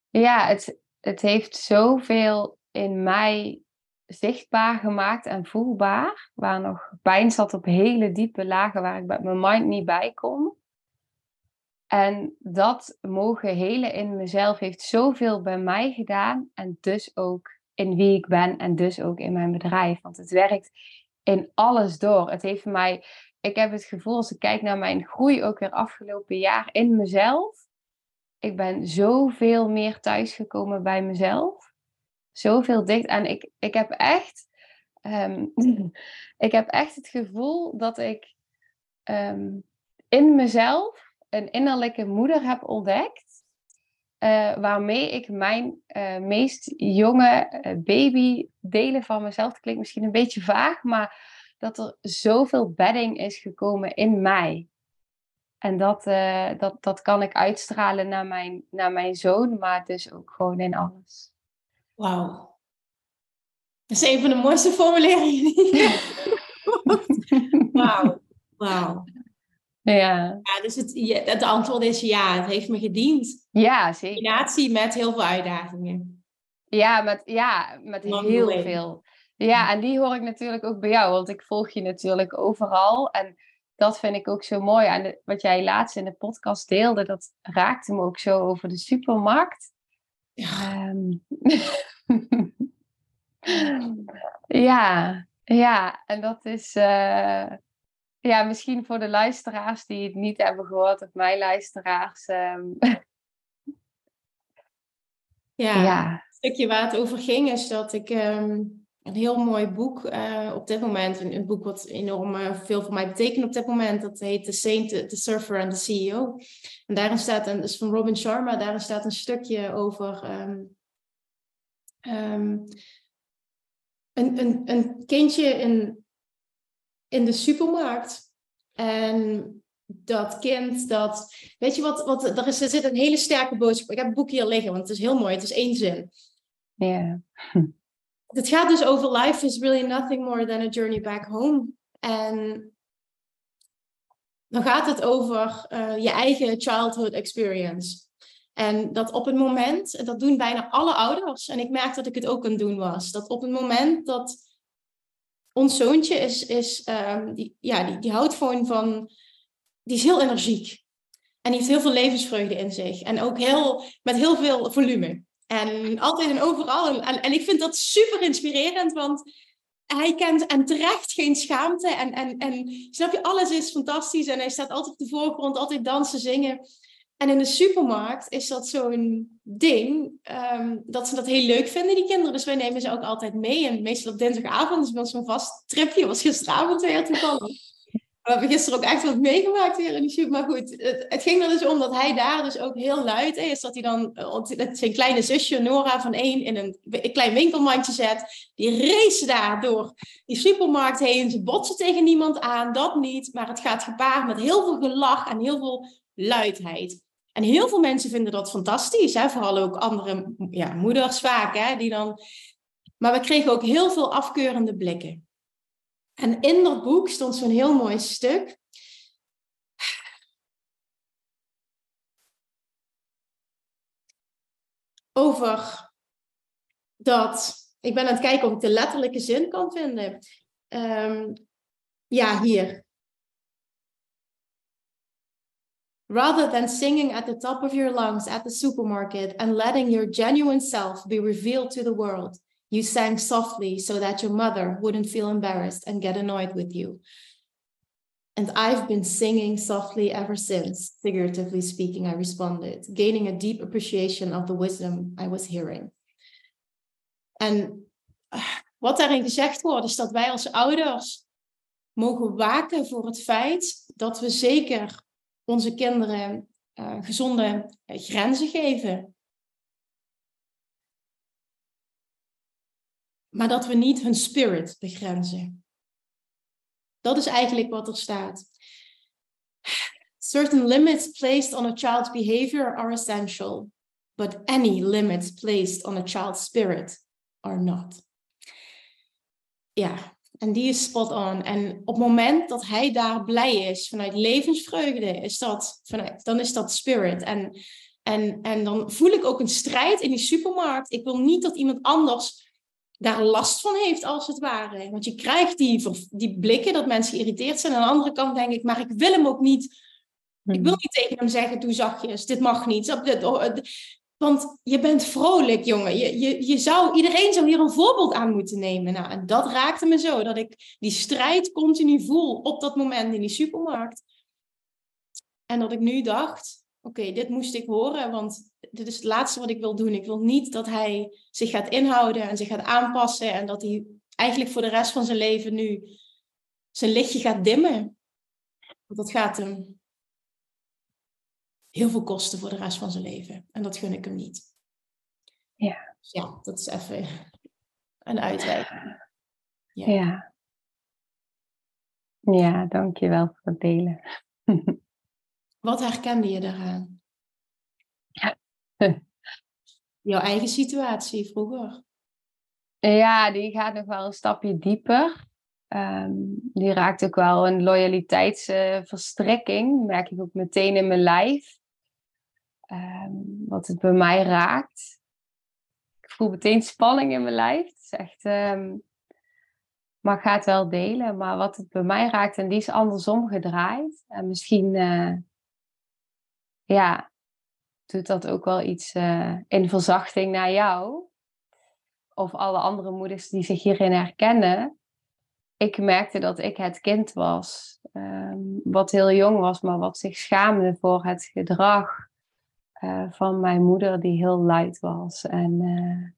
A: Ja, het, het heeft zoveel in mij zichtbaar gemaakt en voelbaar. Waar nog pijn zat op hele diepe lagen waar ik met mijn mind niet bij kon. En dat mogen helen in mezelf heeft zoveel bij mij gedaan. En dus ook in wie ik ben en dus ook in mijn bedrijf. Want het werkt in alles door. Het heeft mij, ik heb het gevoel als ik kijk naar mijn groei ook weer afgelopen jaar in mezelf. Ik ben zoveel meer thuisgekomen bij mezelf. Zoveel dicht. En ik, ik heb echt, um, ik heb echt het gevoel dat ik um, in mezelf een innerlijke moeder heb ontdekt. Uh, waarmee ik mijn uh, meest jonge uh, baby delen van mezelf. Dat klinkt misschien een beetje vaag, maar dat er zoveel bedding is gekomen in mij. En dat, dat, dat kan ik uitstralen naar mijn, naar mijn zoon, maar dus ook gewoon in alles.
B: Wauw. Dat is een van de mooiste formuleringen. Wauw. Wauw.
A: Ja.
B: ja dus het, het antwoord is ja, het heeft me gediend.
A: Ja, zeker.
B: In combinatie met heel veel uitdagingen.
A: Ja, met, ja, met heel veel. Ja, en die hoor ik natuurlijk ook bij jou, want ik volg je natuurlijk overal. En dat vind ik ook zo mooi. En wat jij laatst in de podcast deelde, dat raakte me ook zo over de supermarkt. Ja, um, ja, ja, en dat is. Uh, ja, misschien voor de luisteraars die het niet hebben gehoord, of mijn luisteraars. Um...
B: Ja, ja, het stukje waar het over ging is dat ik um, een heel mooi boek uh, op dit moment, een, een boek wat enorm uh, veel voor mij betekent op dit moment, dat heet The Saint, The Surfer and the CEO. En daarin staat, een, is van Robin Sharma, daarin staat een stukje over um, ehm, een, een, een kindje in, in de supermarkt. En dat kind dat. Weet je wat? wat er, is, er zit een hele sterke boodschap. Ik heb een boek hier liggen, want het is heel mooi. Het is één zin.
A: Ja.
B: Het gaat dus over life is really nothing more than a journey back home. En dan gaat het over uh, je eigen childhood experience. En dat op het moment, en dat doen bijna alle ouders, en ik merk dat ik het ook aan doen was, dat op het moment dat ons zoontje is, is um, die, ja, die, houdt gewoon van, die is heel energiek. En heeft heel veel levensvreugde in zich. En ook heel, met heel veel volume. En altijd en overal. En, en ik vind dat super inspirerend, want hij kent en terecht geen schaamte. En, en, en snap je, alles is fantastisch. En hij staat altijd op de voorgrond, altijd dansen, zingen. En in de supermarkt is dat zo'n ding um, dat ze dat heel leuk vinden, die kinderen. Dus wij nemen ze ook altijd mee. En meestal op dinsdagavond is bij zo'n vast tripje. was gisteravond weer toevallig. We hebben gisteren ook echt wat meegemaakt hier in de shoot. Maar goed, het, het, ging er dus om dat hij daar dus ook heel luid is. Dat hij dan uh, zijn kleine zusje Nora van één in een, een, klein winkelmandje zet. Die race daar door die supermarkt heen. Ze botsen tegen niemand aan, dat niet. Maar het gaat gepaard met heel veel gelach en heel veel luidheid. En heel veel mensen vinden dat fantastisch. Hè? Vooral ook andere ja, moeders vaak. Hè? Die dan... Maar we kregen ook heel veel afkeurende blikken. En in dat boek stond zo'n heel mooi stuk. Over dat. Ik ben aan het kijken of ik de letterlijke zin kan vinden. Um, ja, hier. Rather than singing at the top of your lungs at the supermarket and letting your genuine self be revealed to the world, You sang softly so that your mother wouldn't feel embarrassed and get annoyed with you. And I've been singing softly ever since, figuratively speaking, I responded, gaining a deep appreciation of the wisdom I was hearing. En wat daarin gezegd wordt, is dat wij als ouders mogen waken voor het feit dat we zeker onze kinderen uh, gezonde grenzen geven. maar dat we niet hun spirit begrenzen. Dat is eigenlijk wat er staat. Certain limits placed on a child's behavior are essential, but any limits placed on a child's spirit are not. Ja, en die is spot on. En op het moment dat hij daar blij is, vanuit levensvreugde, is dat, vanuit, dan is dat spirit. En, en, en dan voel ik ook een strijd in die supermarkt. Ik wil niet dat iemand anders daar last van heeft, als het ware. Want je krijgt die, die blikken dat mensen geïrriteerd zijn. Aan de andere kant denk ik, maar ik wil hem ook niet. Ik wil hmm. niet tegen hem zeggen, doe zachtjes, dit mag niet. Want je bent vrolijk, jongen. Je, je, je zou, iedereen zou hier een voorbeeld aan moeten nemen. Nou, en dat raakte me zo, dat ik die strijd continu voel op dat moment in die supermarkt. En dat ik nu dacht, oké, dit moest ik horen, want dit is het laatste wat ik wil doen. Ik wil niet dat hij zich gaat inhouden en zich gaat aanpassen en dat hij eigenlijk voor de rest van zijn leven nu zijn lichtje gaat dimmen. Want dat gaat hem heel veel kosten voor de rest van zijn leven. En dat gun ik hem niet.
A: Ja.
B: Dus ja, dat is even een uitwijking.
A: Ja. ja. Ja, dankjewel voor het delen.
B: Wat herkende je daaraan? Jouw eigen situatie vroeger?
A: Ja, die gaat nog wel een stapje dieper. Um, die raakt ook wel een loyaliteitsverstrekking. Uh, merk ik ook meteen in mijn lijf. Um, wat het bij mij raakt. Ik voel meteen spanning in mijn lijf. Het is echt. Um, maar ik ga het wel delen. Maar wat het bij mij raakt, en die is andersom gedraaid. En misschien. Uh, ja, doet dat ook wel iets uh, in verzachting naar jou. Of alle andere moeders die zich hierin herkennen. Ik merkte dat ik het kind was, um, wat heel jong was, maar wat zich schaamde voor het gedrag uh, van mijn moeder, die heel luid was. En uh,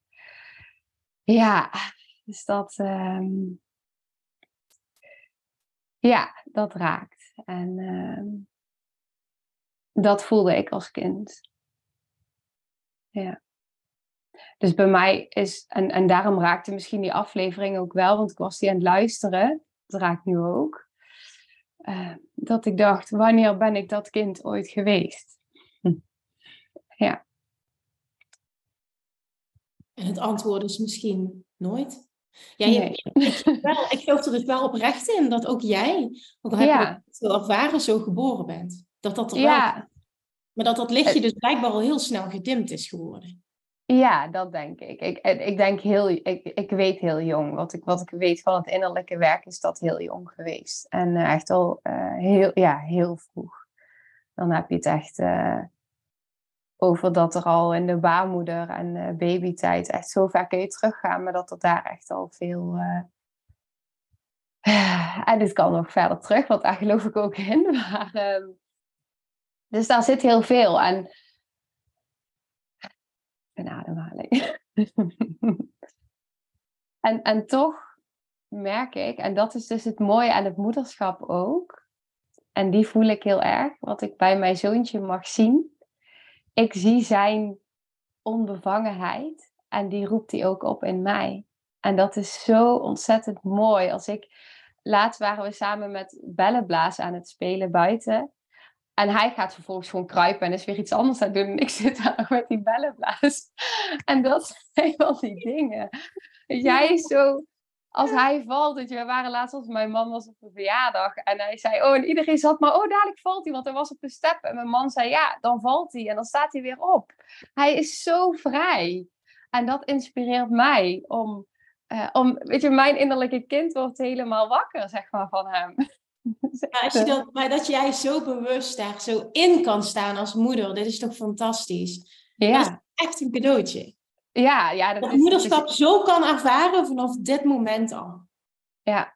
A: ja, dus dat, um, ja, dat raakt. En uh, dat voelde ik als kind. Ja. dus bij mij is, en, en daarom raakte misschien die aflevering ook wel, want ik was die aan het luisteren. Dat raakt nu ook. Uh, dat ik dacht, wanneer ben ik dat kind ooit geweest? Ja.
B: En het antwoord is misschien nooit. Ja, je, ik, wel, ik geloof er dus wel oprecht in dat ook jij, ook al heb ja. je zo ervaren, zo geboren bent. Dat dat er ja. wel maar dat dat lichtje dus blijkbaar al heel snel gedimd is geworden.
A: Ja, dat denk ik. Ik, ik denk heel, ik, ik weet heel jong. Wat ik, wat ik weet van het innerlijke werk is dat heel jong geweest. En uh, echt al uh, heel, ja, heel vroeg. Dan heb je het echt uh, over dat er al in de baarmoeder en babytijd echt zo ver kun je teruggaan. Maar dat er daar echt al veel... en dit kan nog verder terug, want daar geloof ik ook in. Maar ehm, dus daar zit heel veel. En een ademhaling. en, en toch merk ik, en dat is dus het mooie aan het moederschap ook. En die voel ik heel erg, wat ik bij mijn zoontje mag zien. Ik zie zijn onbevangenheid en die roept hij ook op in mij. En dat is zo ontzettend mooi. Als ik laatst waren we samen met bellenblazen aan het spelen buiten. En hij gaat vervolgens gewoon kruipen en is weer iets anders aan het doen. En ik zit daar met die bellenblaas. En dat zijn wel die dingen. Jij is zo, als hij valt, dat je, we waren laatst als mijn man was op een verjaardag. En hij zei, oh, en iedereen zat maar, oh, dadelijk valt hij. Want hij was op de step. En mijn man zei, ja, dan valt hij. En dan staat hij weer op. Hij is zo vrij. En dat inspireert mij om, uh, om weet je, mijn innerlijke kind wordt helemaal wakker, zeg maar, van hem.
B: Maar, als je dat, maar dat jij zo bewust daar zo in kan staan als moeder, dit is toch fantastisch? Ja. Dat is echt een cadeautje.
A: Ja, ja.
B: Dat, dat moederschap zo kan ervaren vanaf dit moment al.
A: Ja,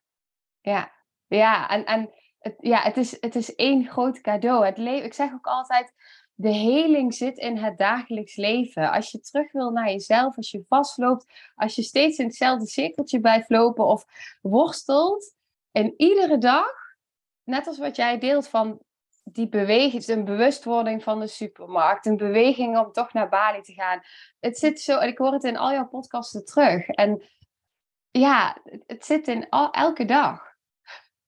A: ja. Ja, en, en het, ja, het, is, het is één groot cadeau. Het leven, ik zeg ook altijd, de heling zit in het dagelijks leven. Als je terug wil naar jezelf, als je vastloopt, als je steeds in hetzelfde cirkeltje blijft lopen of worstelt, en iedere dag net als wat jij deelt van die beweging, een bewustwording van de supermarkt, een beweging om toch naar Bali te gaan. Het zit zo, en ik hoor het in al jouw podcasten terug. En ja, het zit in al, elke dag.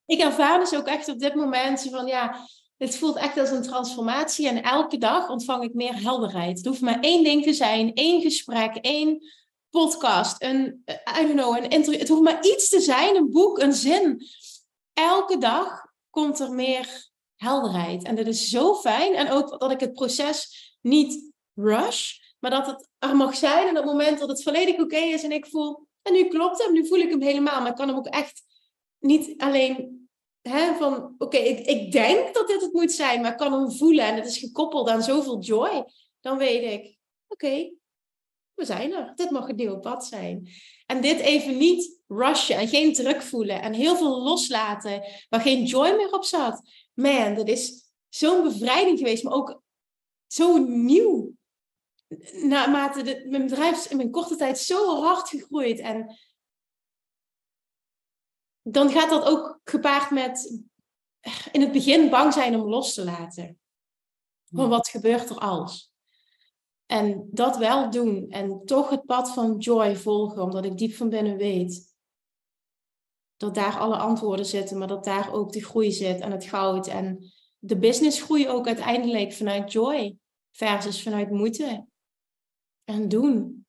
B: Ik ervaar dus ook echt op dit moment van ja, het voelt echt als een transformatie. En elke dag ontvang ik meer helderheid. Het hoeft maar één ding te zijn, één gesprek, één podcast, een, I don't know, een. Het hoeft maar iets te zijn, een boek, een zin. Elke dag komt er meer helderheid. En dat is zo fijn. En ook dat ik het proces niet rush, maar dat het er mag zijn. En op het moment dat het volledig oké is en ik voel, en nu klopt hem, nu voel ik hem helemaal. Maar ik kan hem ook echt niet alleen hè, van, oké, ik, ik denk dat dit het moet zijn, maar ik kan hem voelen. En het is gekoppeld aan zoveel joy. Dan weet ik, oké, we zijn er. Dit mag een nieuw pad zijn. En dit even niet rushen en geen druk voelen en heel veel loslaten waar geen joy meer op zat. Man, dat is zo'n bevrijding geweest, maar ook zo nieuw. Naarmate de, mijn bedrijf in mijn korte tijd zo hard gegroeid. En dan gaat dat ook gepaard met in het begin bang zijn om los te laten. Van wat gebeurt er als? En dat wel doen en toch het pad van joy volgen, omdat ik diep van binnen weet dat daar alle antwoorden zitten, maar dat daar ook de groei zit en het goud en de businessgroei ook uiteindelijk vanuit joy versus vanuit moeite. En doen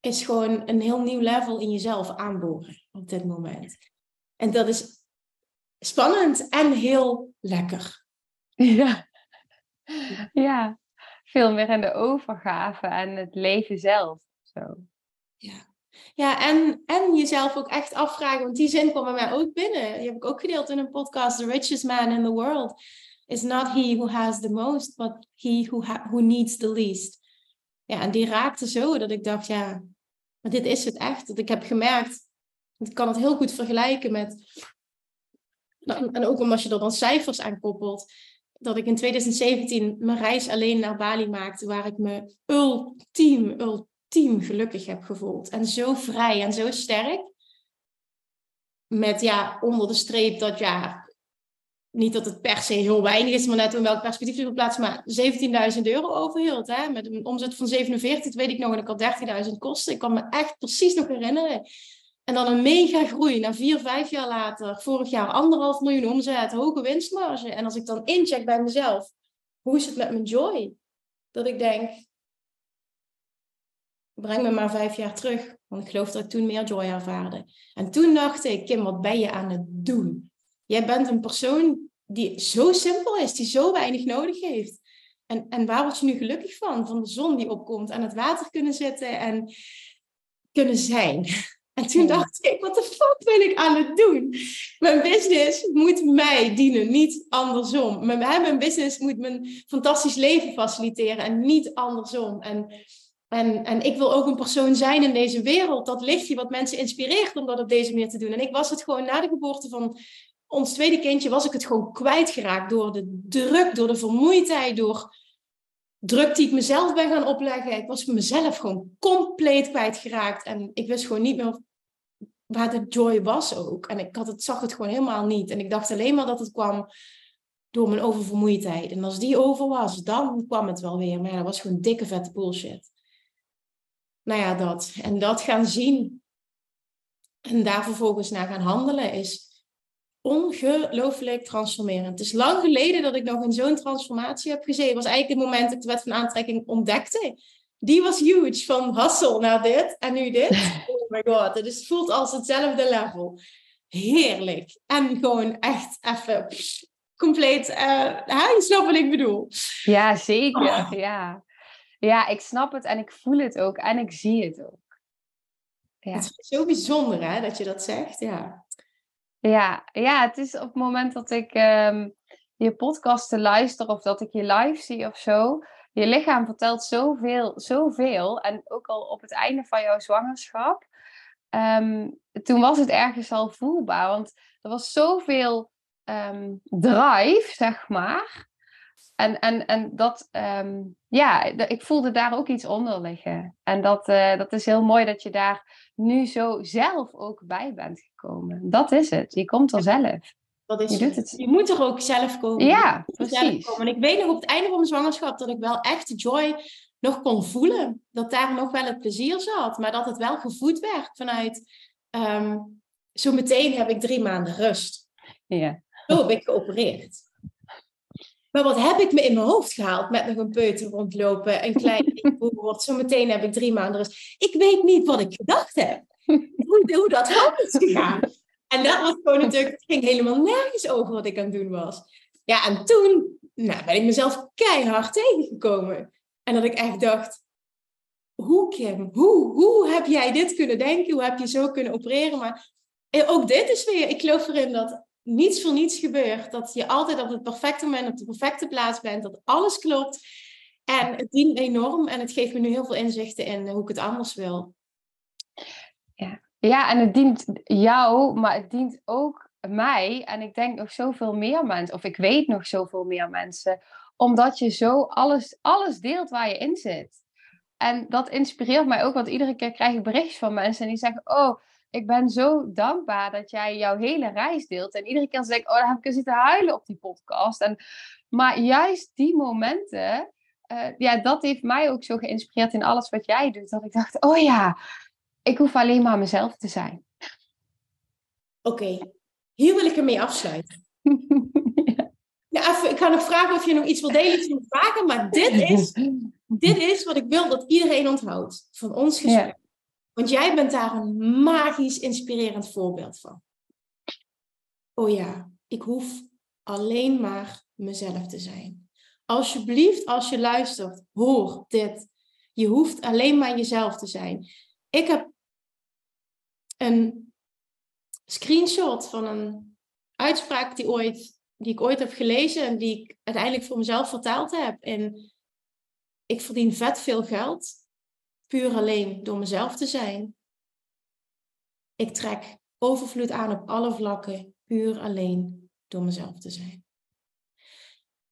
B: is gewoon een heel nieuw level in jezelf aanboren op dit moment. En dat is spannend en heel lekker.
A: Ja, ja veel meer in de overgave en het leven zelf. Zo.
B: Ja, ja en, en jezelf ook echt afvragen, want die zin kwam bij mij ook binnen. Die heb ik ook gedeeld in een podcast. The richest man in the world is not he who has the most, but he who, who needs the least. Ja, en die raakte zo dat ik dacht, ja, maar dit is het echt. Dat ik heb gemerkt, ik kan het heel goed vergelijken met, en ook omdat je er dan cijfers aan koppelt, dat ik in 2017 mijn reis alleen naar Bali maakte, waar ik me ultiem, ultiem gelukkig heb gevoeld. En zo vrij en zo sterk. Met ja, onder de streep dat ja, niet dat het per se heel weinig is, maar net in welk perspectief je wil plaatsen, maar 17.000 euro overhield. Hè? Met een omzet van 47, weet ik nog, en ik had 13.000 kosten. Ik kan me echt precies nog herinneren. En dan een mega groei naar vier, vijf jaar later. Vorig jaar anderhalf miljoen omzet, hoge winstmarge. En als ik dan incheck bij mezelf, hoe is het met mijn joy? Dat ik denk, breng me maar vijf jaar terug. Want ik geloof dat ik toen meer joy ervaarde. En toen dacht ik, Kim, wat ben je aan het doen? Jij bent een persoon die zo simpel is, die zo weinig nodig heeft. En, en waar word je nu gelukkig van? Van de zon die opkomt, aan het water kunnen zitten en kunnen zijn. En toen dacht ik, wat de fuck ben ik aan het doen? Mijn business moet mij dienen, niet andersom. Mijn, mijn business moet mijn fantastisch leven faciliteren en niet andersom. En, en, en ik wil ook een persoon zijn in deze wereld, dat lichtje wat mensen inspireert om dat op deze manier te doen. En ik was het gewoon na de geboorte van ons tweede kindje, was ik het gewoon kwijtgeraakt door de druk, door de vermoeidheid, door druk die ik mezelf ben gaan opleggen. Ik was mezelf gewoon compleet kwijtgeraakt. En ik wist gewoon niet meer waar de joy was ook. En ik had het, zag het gewoon helemaal niet. En ik dacht alleen maar dat het kwam door mijn oververmoeidheid. En als die over was, dan kwam het wel weer. Maar dat was gewoon dikke vette bullshit. Nou ja, dat. En dat gaan zien. En daar vervolgens naar gaan handelen is ongelooflijk transformerend. Het is lang geleden dat ik nog in zo'n transformatie heb gezeten. Het was eigenlijk het moment dat ik de wet van aantrekking ontdekte. Die was huge, van hustle naar dit en nu dit. Oh my god, het voelt als hetzelfde level. Heerlijk. En gewoon echt even compleet, uh, je snapt wat ik bedoel.
A: Ja, zeker. Oh. Ja. Ja, ik snap het en ik voel het ook en ik zie het ook.
B: Ja. Het is zo bijzonder hè, dat je dat zegt, ja.
A: Ja, ja, het is op het moment dat ik um, je podcasten luister of dat ik je live zie of zo. Je lichaam vertelt zoveel, zoveel. En ook al op het einde van jouw zwangerschap. Um, toen was het ergens al voelbaar. Want er was zoveel um, drive, zeg maar. En, en, en dat, um, ja, ik voelde daar ook iets onder liggen. En dat, uh, dat is heel mooi dat je daar nu zo zelf ook bij bent gekomen. Dat is het. Je komt er zelf.
B: Dat is je, doet het. je moet er ook zelf komen.
A: Ja, precies.
B: Komen. En ik weet nog op het einde van mijn zwangerschap dat ik wel echt de joy nog kon voelen. Dat daar nog wel het plezier zat. Maar dat het wel gevoed werd vanuit... Um, zo meteen heb ik drie maanden rust.
A: Ja.
B: Zo heb ik geopereerd. Maar wat heb ik me in mijn hoofd gehaald met nog een peuter rondlopen, een klein woord. Zo meteen heb ik drie maanden rust. Ik weet niet wat ik gedacht heb. Hoe, hoe dat ook is gegaan. En dat was gewoon natuurlijk, het ging helemaal nergens over wat ik aan het doen was. Ja, en toen nou, ben ik mezelf keihard tegengekomen. En dat ik echt dacht, hoe Kim, hoe, hoe heb jij dit kunnen denken? Hoe heb je zo kunnen opereren? Maar ook dit is weer, ik geloof erin dat niets voor niets gebeurt. Dat je altijd op het perfecte moment op de perfecte plaats bent. Dat alles klopt. En het dient enorm. En het geeft me nu heel veel inzichten in hoe ik het anders wil.
A: Ja, ja en het dient jou, maar het dient ook mij. En ik denk nog zoveel meer mensen. Of ik weet nog zoveel meer mensen. Omdat je zo alles, alles deelt waar je in zit. En dat inspireert mij ook, want iedere keer krijg ik berichtjes van mensen die zeggen: Oh, ik ben zo dankbaar dat jij jouw hele reis deelt. En iedere keer zeg ik, oh, dan heb ik zitten huilen op die podcast. En, maar juist die momenten, uh, ja, dat heeft mij ook zo geïnspireerd in alles wat jij doet. Dat ik dacht, oh ja, ik hoef alleen maar mezelf te zijn.
B: Oké, hier wil ik ermee afsluiten. ja. even, ik ga nog vragen of je nog iets wil delen van vragen, maar dit is, dit is wat ik wil dat iedereen onthoudt van ons gesprek. Want jij bent daar een magisch inspirerend voorbeeld van. Oh ja, ik hoef alleen maar mezelf te zijn. Alsjeblieft, als je luistert, hoor dit. Je hoeft alleen maar jezelf te zijn. Ik heb een screenshot van een uitspraak die, ooit, die ik ooit heb gelezen en die ik uiteindelijk voor mezelf vertaald heb. En ik verdien vet veel geld puur alleen door mezelf te zijn. Ik trek overvloed aan op alle vlakken, puur alleen door mezelf te zijn.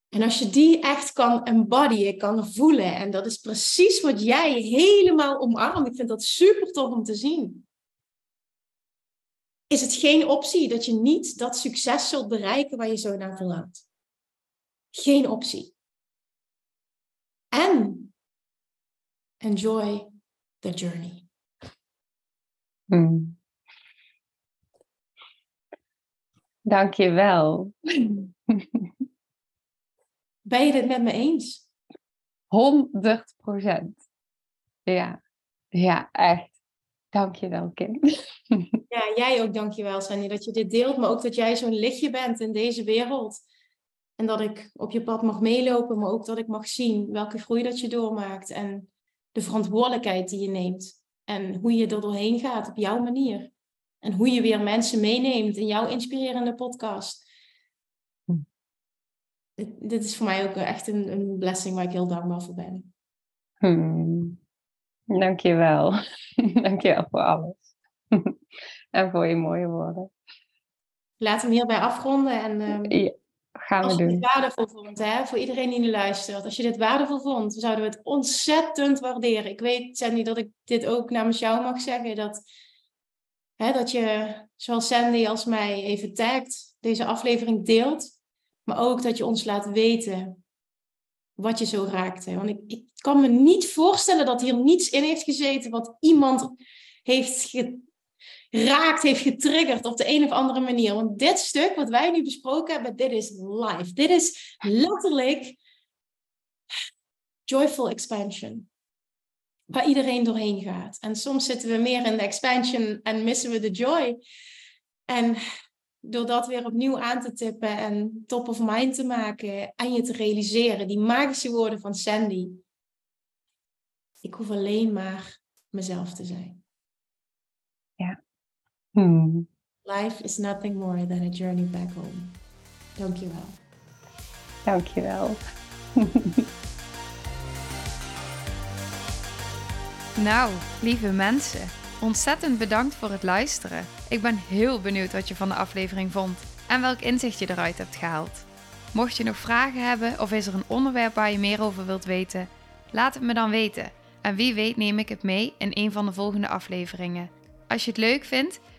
B: En als je die echt kan embodyen, kan voelen, en dat is precies wat jij helemaal omarmt. Ik vind dat super tof om te zien. is het geen optie dat je niet dat succes zult bereiken waar je zo naar verlangt. Geen optie. En enjoy the journey.
C: Hmm. Dank je wel.
B: Ben je het met me eens?
C: 100 procent. Ja, ja, echt. Dank je wel, Kim.
B: Ja, jij ook dankjewel, Sandy, dat je dit deelt, maar ook dat jij zo'n lichtje bent in deze wereld. En dat ik op je pad mag meelopen, maar ook dat ik mag zien welke groei dat je doormaakt en de verantwoordelijkheid die je neemt. En hoe je er doorheen gaat op jouw manier. En hoe je weer mensen meeneemt in jouw inspirerende podcast. Hm. Dit, dit, is voor mij ook echt een, een blessing waar ik heel dankbaar voor ben.
C: Hmm. Dank je wel. Dank je wel voor alles. en voor je mooie woorden.
B: Laten we hem hierbij afronden. En, um,
C: ja, gaan we
B: als
C: doen.
B: je dit waardevol vond, hè, voor iedereen die nu luistert. Als je dit waardevol vond, zouden we het ontzettend waarderen. Ik weet, Sandy, dat ik dit ook namens jou mag zeggen. Dat, hè, dat je, zoals Sandy als mij even tagt, deze aflevering deelt. Maar ook dat je ons laat weten wat je zo raakte. Want ik, ik kan me niet voorstellen dat hier niets in heeft gezeten wat iemand heeft geraakt, heeft getriggerd op de een of andere manier. Want dit stuk wat wij nu besproken hebben, dit is live. Dit is letterlijk joyful expansion. Waar iedereen doorheen gaat. En soms zitten we meer in de expansion en missen we de joy. En door dat weer opnieuw aan te tippen en top of mind te maken en je te realiseren, die magische woorden van Sandy. Ik hoef alleen maar mezelf te zijn.
C: Hmm.
B: Life is nothing more than a journey back home. Dankjewel.
C: Dankjewel.
A: nou, lieve mensen, ontzettend bedankt voor het luisteren. Ik ben heel benieuwd wat je van de aflevering vond en welk inzicht je eruit hebt gehaald. Mocht je nog vragen hebben of is er een onderwerp waar je meer over wilt weten, laat het me dan weten. En wie weet neem ik het mee in een van de volgende afleveringen. Als je het leuk vindt,